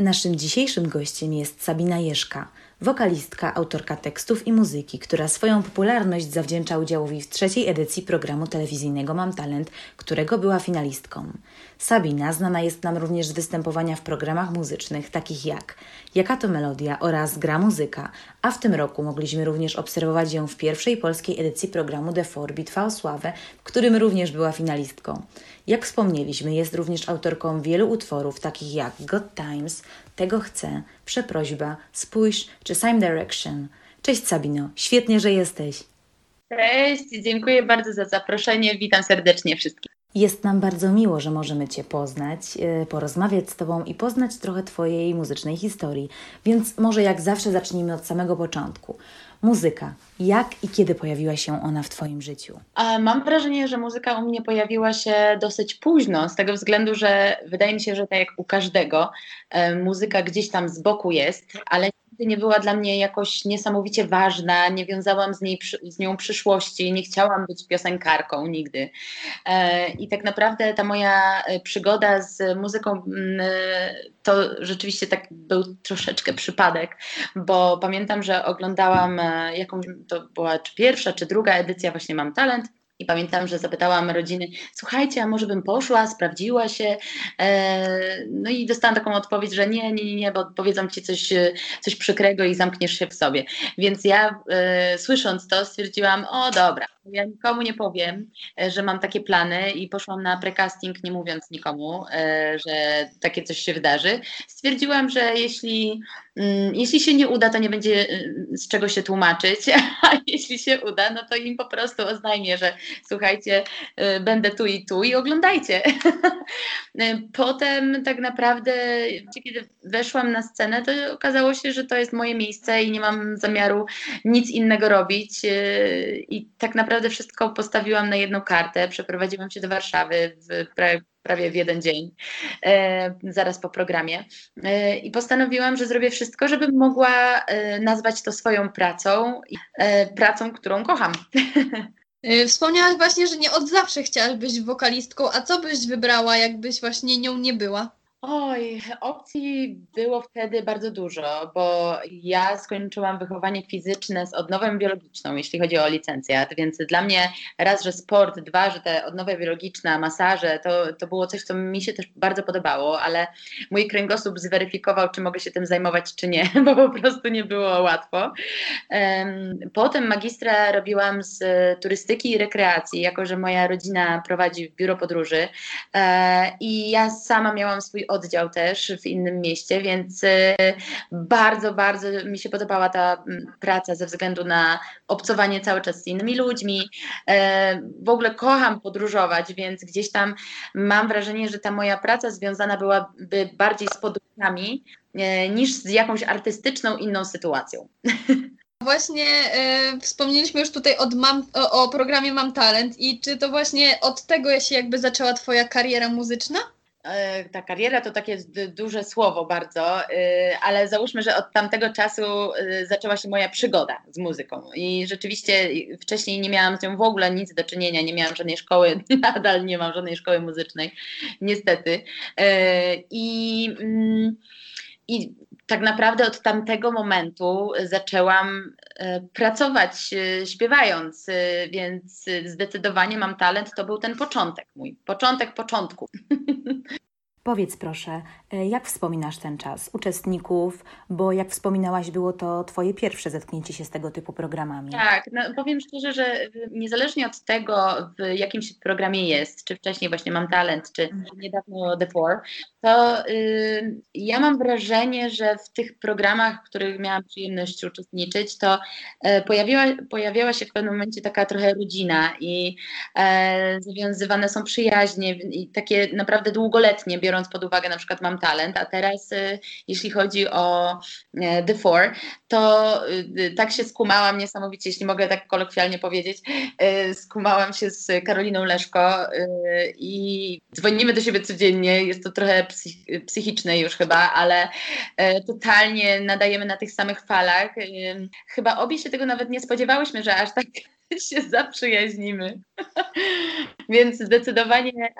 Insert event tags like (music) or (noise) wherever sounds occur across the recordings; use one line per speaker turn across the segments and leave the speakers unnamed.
Naszym dzisiejszym gościem jest Sabina Jeszka, wokalistka, autorka tekstów i muzyki, która swoją popularność zawdzięcza udziałowi w trzeciej edycji programu telewizyjnego Mam Talent, którego była finalistką. Sabina znana jest nam również z występowania w programach muzycznych takich jak Jaka to melodia oraz Gra muzyka, a w tym roku mogliśmy również obserwować ją w pierwszej polskiej edycji programu The Four Bitwa o Sławę, w którym również była finalistką. Jak wspomnieliśmy, jest również autorką wielu utworów takich jak God Times, Tego chcę, Przeprośba, Spójrz czy Same Direction. Cześć Sabino, świetnie, że jesteś.
Cześć, dziękuję bardzo za zaproszenie. Witam serdecznie wszystkich.
Jest nam bardzo miło, że możemy Cię poznać, e, porozmawiać z Tobą i poznać trochę Twojej muzycznej historii. Więc może jak zawsze zacznijmy od samego początku. Muzyka. Jak i kiedy pojawiła się ona w Twoim życiu?
Mam wrażenie, że muzyka u mnie pojawiła się dosyć późno, z tego względu, że wydaje mi się, że tak jak u każdego, e, muzyka gdzieś tam z boku jest, ale nie była dla mnie jakoś niesamowicie ważna, nie wiązałam z, niej, z nią przyszłości, nie chciałam być piosenkarką nigdy. E, I tak naprawdę ta moja e, przygoda z muzyką e, to rzeczywiście tak był troszeczkę przypadek, bo pamiętam, że oglądałam jakąś, to była czy pierwsza, czy druga edycja właśnie Mam Talent i pamiętam, że zapytałam rodziny, słuchajcie, a może bym poszła, sprawdziła się. E, no i dostałam taką odpowiedź, że nie, nie, nie, bo powiedzą ci coś, coś przykrego i zamkniesz się w sobie. Więc ja e, słysząc to stwierdziłam, o dobra, ja nikomu nie powiem, e, że mam takie plany i poszłam na precasting, nie mówiąc nikomu, e, że takie coś się wydarzy. Stwierdziłam, że jeśli, mm, jeśli się nie uda, to nie będzie e, z czego się tłumaczyć, (laughs) a jeśli się uda, no to im po prostu oznajmię, że słuchajcie, będę tu i tu i oglądajcie. (laughs) Potem tak naprawdę, kiedy weszłam na scenę, to okazało się, że to jest moje miejsce i nie mam zamiaru nic innego robić i tak naprawdę naprawdę wszystko postawiłam na jedną kartę. Przeprowadziłam się do Warszawy w prawie w jeden dzień, e, zaraz po programie. E, I postanowiłam, że zrobię wszystko, żebym mogła e, nazwać to swoją pracą, e, pracą, którą kocham. (laughs)
E, wspomniałaś właśnie, że nie od zawsze chciałaś być wokalistką, a co byś wybrała, jakbyś właśnie nią nie była?
Oj, opcji było wtedy bardzo dużo, bo ja skończyłam wychowanie fizyczne z odnową biologiczną, jeśli chodzi o licencjat, więc dla mnie raz, że sport, dwa, że te odnowa biologiczna, masaże, to, to było coś, co mi się też bardzo podobało, ale mój kręgosłup zweryfikował, czy mogę się tym zajmować, czy nie, (laughs) bo po prostu nie było łatwo. Potem magistra robiłam z turystyki i rekreacji, jako że moja rodzina prowadzi biuro podróży e, i ja sama miałam swój oddział też w innym mieście, więc y, bardzo, bardzo mi się podobała ta praca ze względu na obcowanie cały czas z innymi ludźmi. E, w ogóle kocham podróżować, więc gdzieś tam mam wrażenie, że ta moja praca związana byłaby bardziej z podróżami e, niż z jakąś artystyczną inną sytuacją. (laughs)
Właśnie e, wspomnieliśmy już tutaj mam, o, o, programie Mam Talent i czy to właśnie od tego się jakby zaczęła Twoja kariera muzyczna?
E, ta kariera to takie duże słowo bardzo, e, ale załóżmy, że od tamtego czasu e, zaczęła się moja przygoda z muzyką i rzeczywiście wcześniej nie miałam z nią w ogóle nic do czynienia, nie miałam żadnej szkoły, (laughs) nadal nie mam żadnej szkoły muzycznej, niestety. I, mm, i tak naprawdę od tamtego momentu zaczęłam e, pracować e, śpiewając, e, więc zdecydowanie mam talent. To był ten początek mój, początek początku. (laughs)
Powiedz proszę, e, jak wspominasz ten czas uczestników, bo jak wspominałaś, było to Twoje pierwsze zetknięcie się z tego typu programami.
Tak, no powiem szczerze, że niezależnie od tego, w jakim się programie jest, czy wcześniej właśnie Mam Talent, czy mhm. niedawno The Four, to y, ja mam wrażenie, że w tych programach, w których miałam przyjemność uczestniczyć, to y, pojawiła, pojawiała się w pewnym momencie taka trochę rodzina i y, zawiązywane są przyjaźnie i takie naprawdę długoletnie, biorąc pod uwagę na przykład mam talent, a teraz y, jeśli chodzi o y, The Four, to y, tak się skumałam niesamowicie, jeśli mogę tak kolokwialnie powiedzieć, skumałam się z Karoliną Leszko i dzwonimy do siebie codziennie, jest to trochę psychiczne już chyba, ale totalnie nadajemy na tych samych falach. Chyba obie się tego nawet nie spodziewałyśmy, że aż tak (laughs) się zaprzyjaźnimy. (laughs) Więc zdecydowanie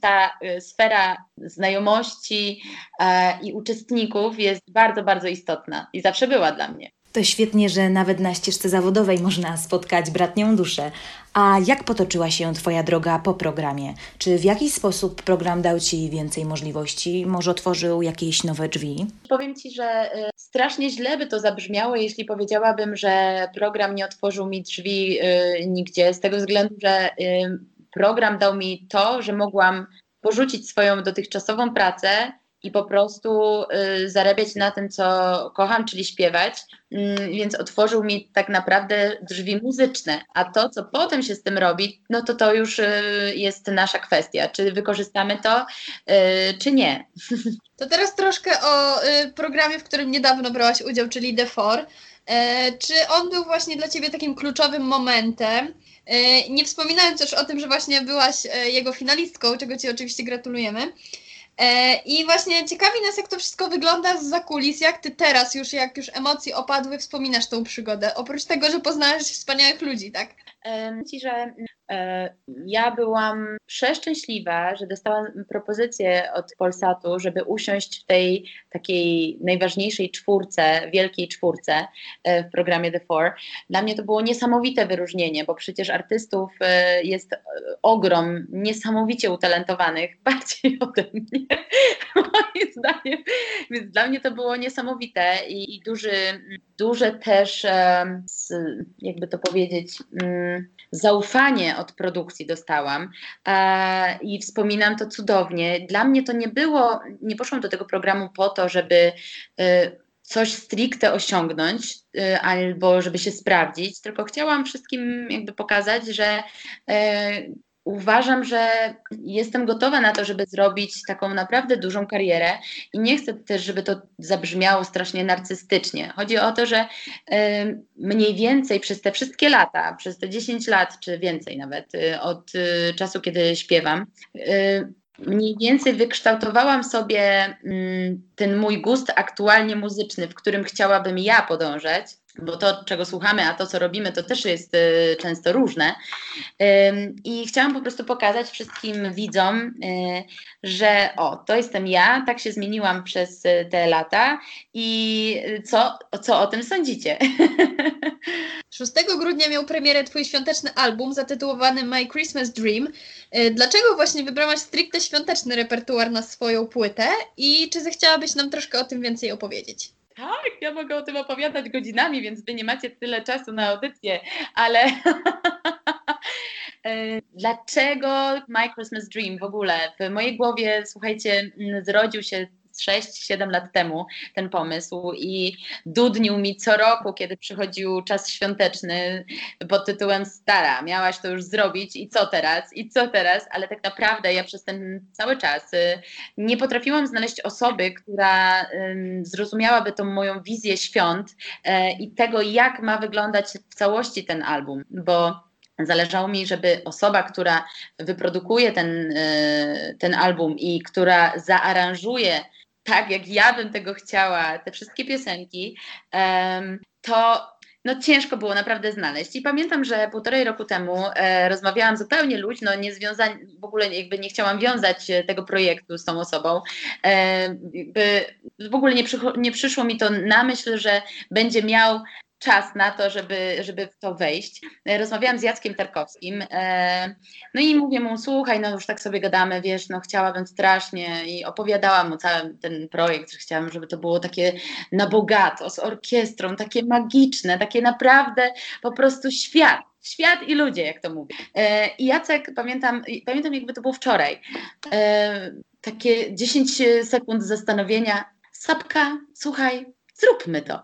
ta e, sfera znajomości e, i uczestników jest bardzo, bardzo istotna i zawsze była dla mnie.
To świetnie, że nawet na ścieżce zawodowej można spotkać bratnią duszę. A jak potoczyła się Twoja droga po programie? Czy w jakiś sposób program dał Ci więcej możliwości? Może otworzył jakieś nowe drzwi?
Powiem Ci, że y, strasznie źle by to zabrzmiało, jeśli powiedziałabym, że program nie otworzył mi drzwi y, nigdzie, z tego względu, że y, program dał mi to, że mogłam porzucić swoją dotychczasową pracę i po prostu y, zarabiać na tym, co kocham, czyli śpiewać. Y, więc otworzył mi tak naprawdę drzwi muzyczne. A to, co potem się z tym robi, no to to już y, jest nasza kwestia. Czy wykorzystamy to, y, czy nie. (laughs)
To teraz troszkę o programie, w którym niedawno brałaś udział, czyli The Four. E, czy on był właśnie dla Ciebie takim kluczowym momentem? E, nie wspominając już o tym, że właśnie byłaś e, jego finalistką, czego Ci oczywiście gratulujemy. E, I właśnie ciekawi nas, jak to wszystko wygląda z zakulis, jak ty teraz już, jak już emocje opadły, wspominasz tą przygodę, oprócz tego, że poznałeś wspaniałych ludzi, tak?
Ci, że E, ja byłam przeszczęśliwa, że dostałam propozycję od Polsatu, żeby usiąść w tej takiej najważniejszej czwórce, wielkiej czwórce e, w programie The Four. Dla mnie to było niesamowite wyróżnienie, bo przecież artystów e, jest ogrom niesamowicie utalentowanych, (laughs) bardziej ode mnie, (laughs) moim zdaniem. Więc dla mnie to było niesamowite i, i duży, duże też, jakby to powiedzieć, mm, zaufanie od produkcji dostałam e, i wspominam to cudownie. Dla mnie to nie było, nie poszłam do tego programu po to, żeby e, coś stricte osiągnąć e, albo żeby się sprawdzić, tylko chciałam wszystkim jakby pokazać, że uważam, że jestem gotowa na to, żeby zrobić taką naprawdę dużą karierę i nie chcę też, żeby to zabrzmiało strasznie narcystycznie. Chodzi o to, że y, mniej więcej przez te wszystkie lata, przez te 10 lat czy więcej nawet y, od y, czasu, kiedy śpiewam, mniej więcej wykształtowałam sobie mm, ten mój gust aktualnie muzyczny, w którym chciałabym ja podążać bo to, czego słuchamy, a to, co robimy, to też jest y, często różne. I chciałam po prostu pokazać wszystkim widzom, y, że o, to jestem ja, tak się zmieniłam przez y, te lata i co, co o tym sądzicie? (laughs)
6 grudnia miał premierę Twój świąteczny album zatytułowany My Christmas Dream. Dlaczego właśnie wybrałaś stricte świąteczny repertuar na swoją płytę i czy zechciałabyś nam troszkę o tym więcej opowiedzieć?
Tak, ja mogę o tym opowiadać godzinami, więc wy nie macie tyle czasu na audycję, ale (laughs) dlaczego My Christmas Dream w ogóle? W mojej głowie, słuchajcie, zrodził się 6-7 lat temu ten pomysł i dudnił mi co roku, kiedy przychodził czas świąteczny pod tytułem Stara, miałaś to już zrobić i co teraz, i co teraz, ale tak naprawdę ja przez ten cały czas y, nie potrafiłam znaleźć osoby, która zrozumiałaby tą moją wizję świąt e, i tego, jak ma wyglądać w całości ten album, bo Zależało mi, żeby osoba, która wyprodukuje ten, y, ten album i która zaaranżuje tak, jak ja bym tego chciała, te wszystkie piosenki, to no ciężko było naprawdę znaleźć. I pamiętam, że półtorej roku temu e, rozmawiałam zupełnie luźno, nie związań, w ogóle jakby nie chciałam wiązać tego projektu z tą osobą. E, w ogóle nie, nie przyszło mi to na myśl, że będzie miał czas na to, żeby, żeby w to wejść. E, rozmawiałam z Jackiem Tarkowskim, e, no i mówię mu, słuchaj, no już tak sobie gadamy, wiesz, no chciałabym strasznie i opowiadałam mu cały ten projekt, że chciałam, żeby to było takie na bogato, z orkiestrą, takie magiczne, takie naprawdę po prostu świat. Świat i ludzie, jak to mówię. E, I Jacek, pamiętam, pamiętam jakby to było wczoraj, takie 10 sekund zastanowienia. Sapka, słuchaj, zróbmy to.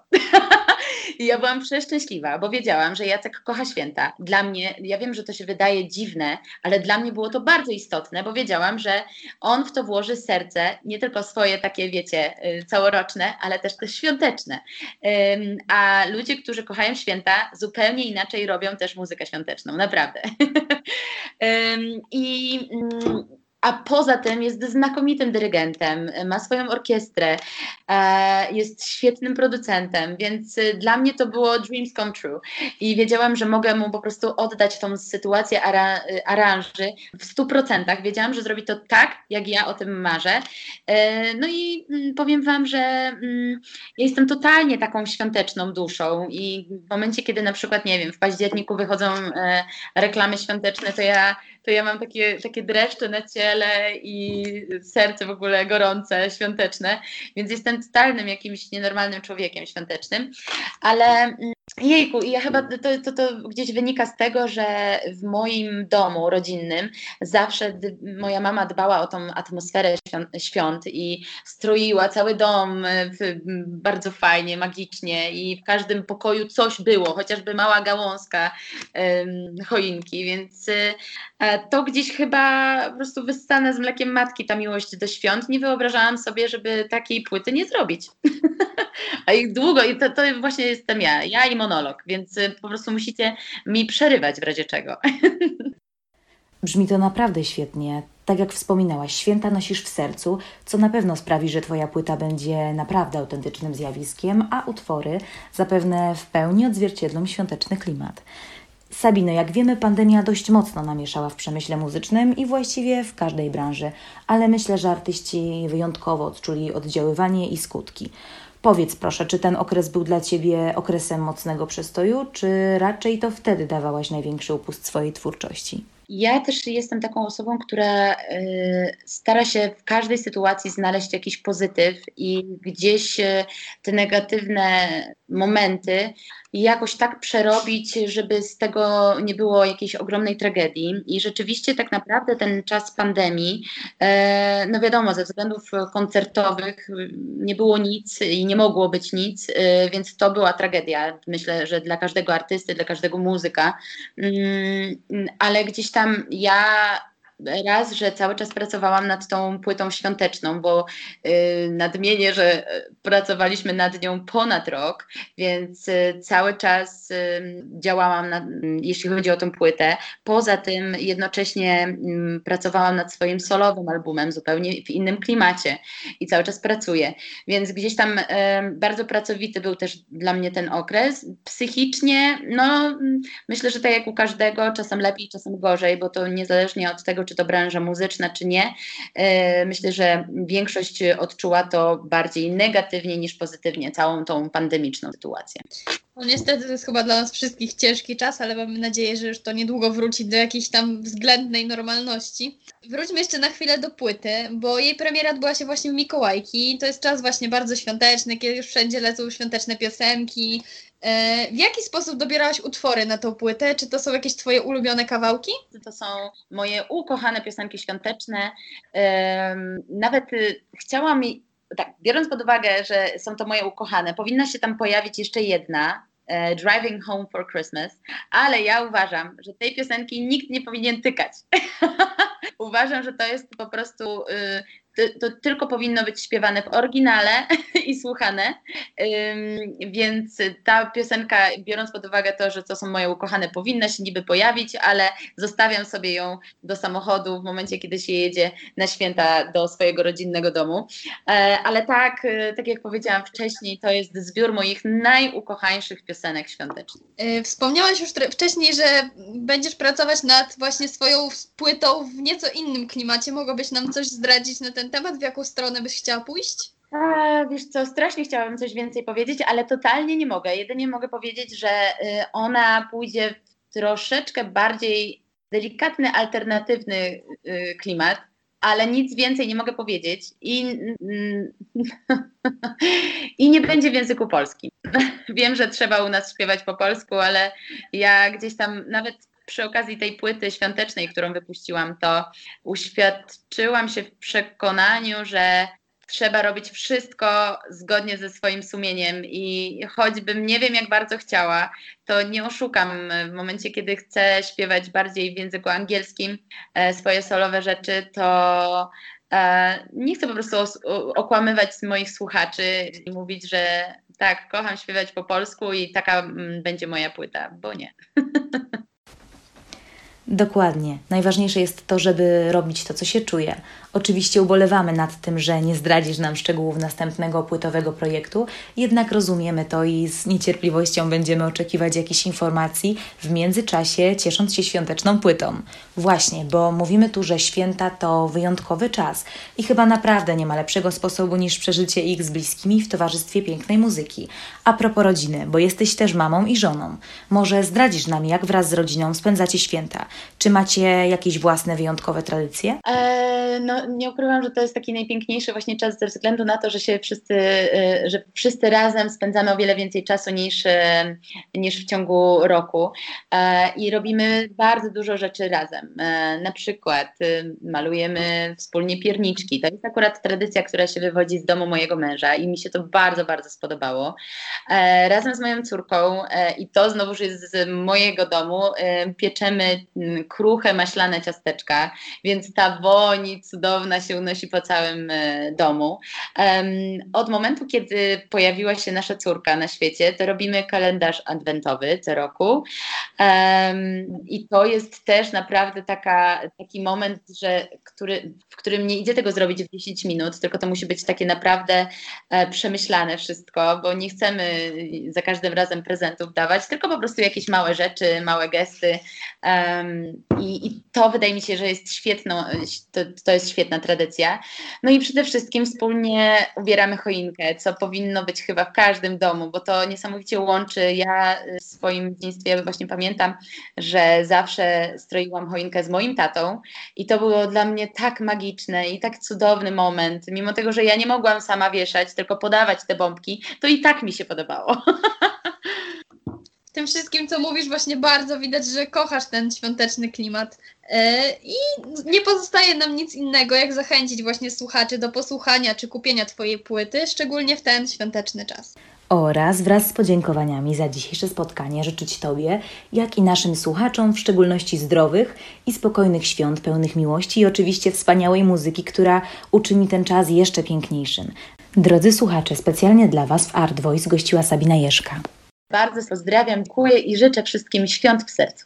I ja byłam przeszczęśliwa, bo wiedziałam, że Jacek kocha święta. Dla mnie, ja wiem, że to się wydaje dziwne, ale dla mnie było to bardzo istotne, bo wiedziałam, że on w to włoży serce, nie tylko swoje takie, wiecie, y, całoroczne, ale też te świąteczne. A ludzie, którzy kochają święta, zupełnie inaczej robią też muzykę świąteczną, naprawdę. (laughs) I mm, a poza tym jest znakomitym dyrygentem, ma swoją orkiestrę, e, jest świetnym producentem, więc y, dla mnie to było dreams come true. I wiedziałam, że mogę mu po prostu oddać tą sytuację ara y, aranży w stu procentach. Wiedziałam, że zrobi to tak, jak ja o tym marzę. E, no i mm, powiem Wam, że mm, ja jestem totalnie taką świąteczną duszą i w momencie, kiedy na przykład, nie wiem, w październiku wychodzą e, reklamy świąteczne, to ja to ja mam takie, takie dreszcze na ciele i serce w ogóle gorące, świąteczne, więc jestem totalnym jakimś nienormalnym człowiekiem świątecznym, ale mm, Jejku, ja chyba to, to, to gdzieś wynika z tego, że w moim domu rodzinnym zawsze moja mama dbała o tą atmosferę świąt, świąt i stroiła cały dom bardzo fajnie, magicznie i w każdym pokoju coś było, chociażby mała gałązka choinki, więc e, to gdzieś chyba po prostu wyssane z mlekiem matki ta miłość do świąt. Nie wyobrażałam sobie, żeby takiej płyty nie zrobić. (laughs) A ich długo, i to, to właśnie jestem ja, ja i monolog, więc y, po prostu musicie mi przerywać w razie czego. (laughs)
Brzmi to naprawdę świetnie. Tak jak wspominałaś, święta nosisz w sercu, co na pewno sprawi, że Twoja płyta będzie naprawdę autentycznym zjawiskiem, a utwory zapewne w pełni odzwierciedlą świąteczny klimat. Sabino, jak wiemy, pandemia dość mocno namieszała w przemyśle muzycznym i właściwie w każdej branży, ale myślę, że artyści wyjątkowo odczuli oddziaływanie i skutki. Powiedz proszę, czy ten okres był dla Ciebie okresem mocnego przestoju, czy raczej to wtedy dawałaś największy upust swojej twórczości?
Ja też jestem taką osobą, która y, stara się w każdej sytuacji znaleźć jakiś pozytyw i gdzieś y, te negatywne momenty jakoś tak przerobić, żeby z tego nie było jakiejś ogromnej tragedii. I rzeczywiście tak naprawdę ten czas pandemii, e, no wiadomo, ze względów koncertowych nie było nic i nie mogło być nic, e, więc to była tragedia. Myślę, że dla każdego artysty, dla każdego muzyka. Mm, ale gdzieś tam ja raz, że cały czas pracowałam nad tą płytą świąteczną, bo y, nadmienię, że pracowaliśmy nad nią ponad rok, więc y, cały czas y, działałam, nad, jeśli chodzi o tą płytę. Poza tym jednocześnie y, pracowałam nad swoim solowym albumem, zupełnie w innym klimacie i cały czas pracuję. Więc gdzieś tam y, bardzo pracowity był też dla mnie ten okres. Psychicznie, no myślę, że tak jak u każdego, czasem lepiej, czasem gorzej, bo to niezależnie od tego, czy to branża muzyczna, czy nie. E, myślę, że większość odczuła to bardziej negatywnie niż pozytywnie, całą tą pandemiczną sytuację.
No niestety to jest chyba dla nas wszystkich ciężki czas, ale mamy nadzieję, że już to niedługo wróci do jakiejś tam względnej normalności. Wróćmy jeszcze na chwilę do płyty, bo jej premiera odbyła się właśnie w Mikołajki. To jest czas właśnie bardzo świąteczny, kiedy już wszędzie lecą świąteczne piosenki, E, w jaki sposób dobierałaś utwory na tą płytę? Czy to są jakieś Twoje ulubione kawałki?
To są moje ukochane piosenki świąteczne. Nawet y, chciałam, tak, biorąc pod uwagę, że są to moje ukochane, powinna się tam pojawić jeszcze jedna, Driving Home for Christmas, ale ja uważam, że tej piosenki nikt nie powinien tykać. (laughs) uważam, że to jest po prostu y, to, tylko powinno być śpiewane w oryginale (laughs) i słuchane. Więc ta piosenka, biorąc pod uwagę to, że to są moje ukochane, powinna się niby pojawić, ale zostawiam sobie ją do samochodu w momencie, kiedy się jedzie na święta do swojego rodzinnego domu. E, ale tak, e, tak jak powiedziałam wcześniej, to jest zbiór moich najukochańszych piosenek świątecznych.
E, wspomniałaś już wcześniej, że będziesz pracować nad właśnie swoją płytą w nieco innym klimacie. Mogłabyś nam coś zdradzić na ten temat? W jaką stronę byś chciała pójść?
A, wiesz co, strasznie chciałabym coś więcej powiedzieć, ale totalnie nie mogę. Jedynie mogę powiedzieć, że y, ona pójdzie w troszeczkę bardziej delikatny, alternatywny y, klimat, ale nic więcej nie mogę powiedzieć i, (laughs) i nie będzie w języku polskim. (laughs) Wiem, że trzeba u nas śpiewać po polsku, ale ja gdzieś tam nawet przy okazji tej płyty świątecznej, którą wypuściłam, to uświadczyłam się w przekonaniu, że trzeba robić wszystko zgodnie ze swoim sumieniem i choćbym nie wiem jak bardzo chciała, to nie oszukam w momencie, kiedy chcę śpiewać bardziej w języku angielskim e, swoje solowe rzeczy, to e, nie chcę po prostu okłamywać moich słuchaczy i mówić, że tak, kocham śpiewać po polsku i taka mm, będzie moja płyta, bo nie. (laughs)
Dokładnie. Najważniejsze jest to, żeby robić to, co się czuje. Oczywiście ubolewamy nad tym, że nie zdradzisz nam szczegółów następnego płytowego projektu, jednak rozumiemy to i z niecierpliwością będziemy oczekiwać jakichś informacji w międzyczasie, ciesząc się świąteczną płytą. Właśnie, bo mówimy tu, że święta to wyjątkowy czas i chyba naprawdę nie ma lepszego sposobu niż przeżycie ich z bliskimi w towarzystwie pięknej muzyki. A propos rodziny, bo jesteś też mamą i żoną. Może zdradzisz nam, jak wraz z rodziną spędzacie święta? Czy macie jakieś własne wyjątkowe tradycje?
Eee, no, nie ukrywam, że to jest taki najpiękniejszy właśnie czas ze względu na to, że się wszyscy, e, że wszyscy razem spędzamy o wiele więcej czasu niż, e, niż w ciągu roku e, i robimy bardzo dużo rzeczy razem. Na przykład malujemy wspólnie pierniczki. To jest akurat tradycja, która się wywodzi z domu mojego męża i mi się to bardzo, bardzo spodobało. Razem z moją córką i to znowuż jest z mojego domu, pieczemy kruche, maślane ciasteczka, więc ta woń cudowna się unosi po całym e, domu. Od momentu, kiedy pojawiła się nasza córka na świecie, to robimy kalendarz adwentowy co roku i to jest też naprawdę taka, taki moment, że, który, w którym nie idzie tego zrobić w 10 minut, tylko to musi być takie naprawdę e, przemyślane wszystko, bo nie chcemy za każdym razem prezentów dawać, tylko po prostu jakieś małe rzeczy, małe gesty i, i to wydaje mi się, że jest świetną, to, to jest świetna tradycja. No i przede wszystkim wspólnie ubieramy choinkę, co powinno być chyba w każdym domu, bo to niesamowicie łączy. Ja w swoim dzieciństwie właśnie pamiętam, że zawsze stroiłam choinkę z moim tatą i to było dla mnie tak magiczne i tak cudowny moment. Mimo tego, że ja nie mogłam sama wieszać, tylko podawać te bombki, to i tak mi się podobało. (laughs)
tym wszystkim, co mówisz, właśnie bardzo widać, że kochasz ten świąteczny klimat. E, I nie pozostaje nam nic innego, jak zachęcić właśnie słuchaczy do posłuchania czy kupienia Twojej płyty, szczególnie w ten świąteczny czas.
Oraz wraz z podziękowaniami za dzisiejsze spotkanie życzyć Tobie, jak i naszym słuchaczom, w szczególności zdrowych i spokojnych świąt pełnych miłości i oczywiście wspaniałej muzyki, która uczyni ten czas jeszcze piękniejszym. Drodzy słuchacze, specjalnie dla Was w Art Voice gościła Sabina Jeszka.
Bardzo pozdrawiam, dziękuję i życzę wszystkim świąt w sercu.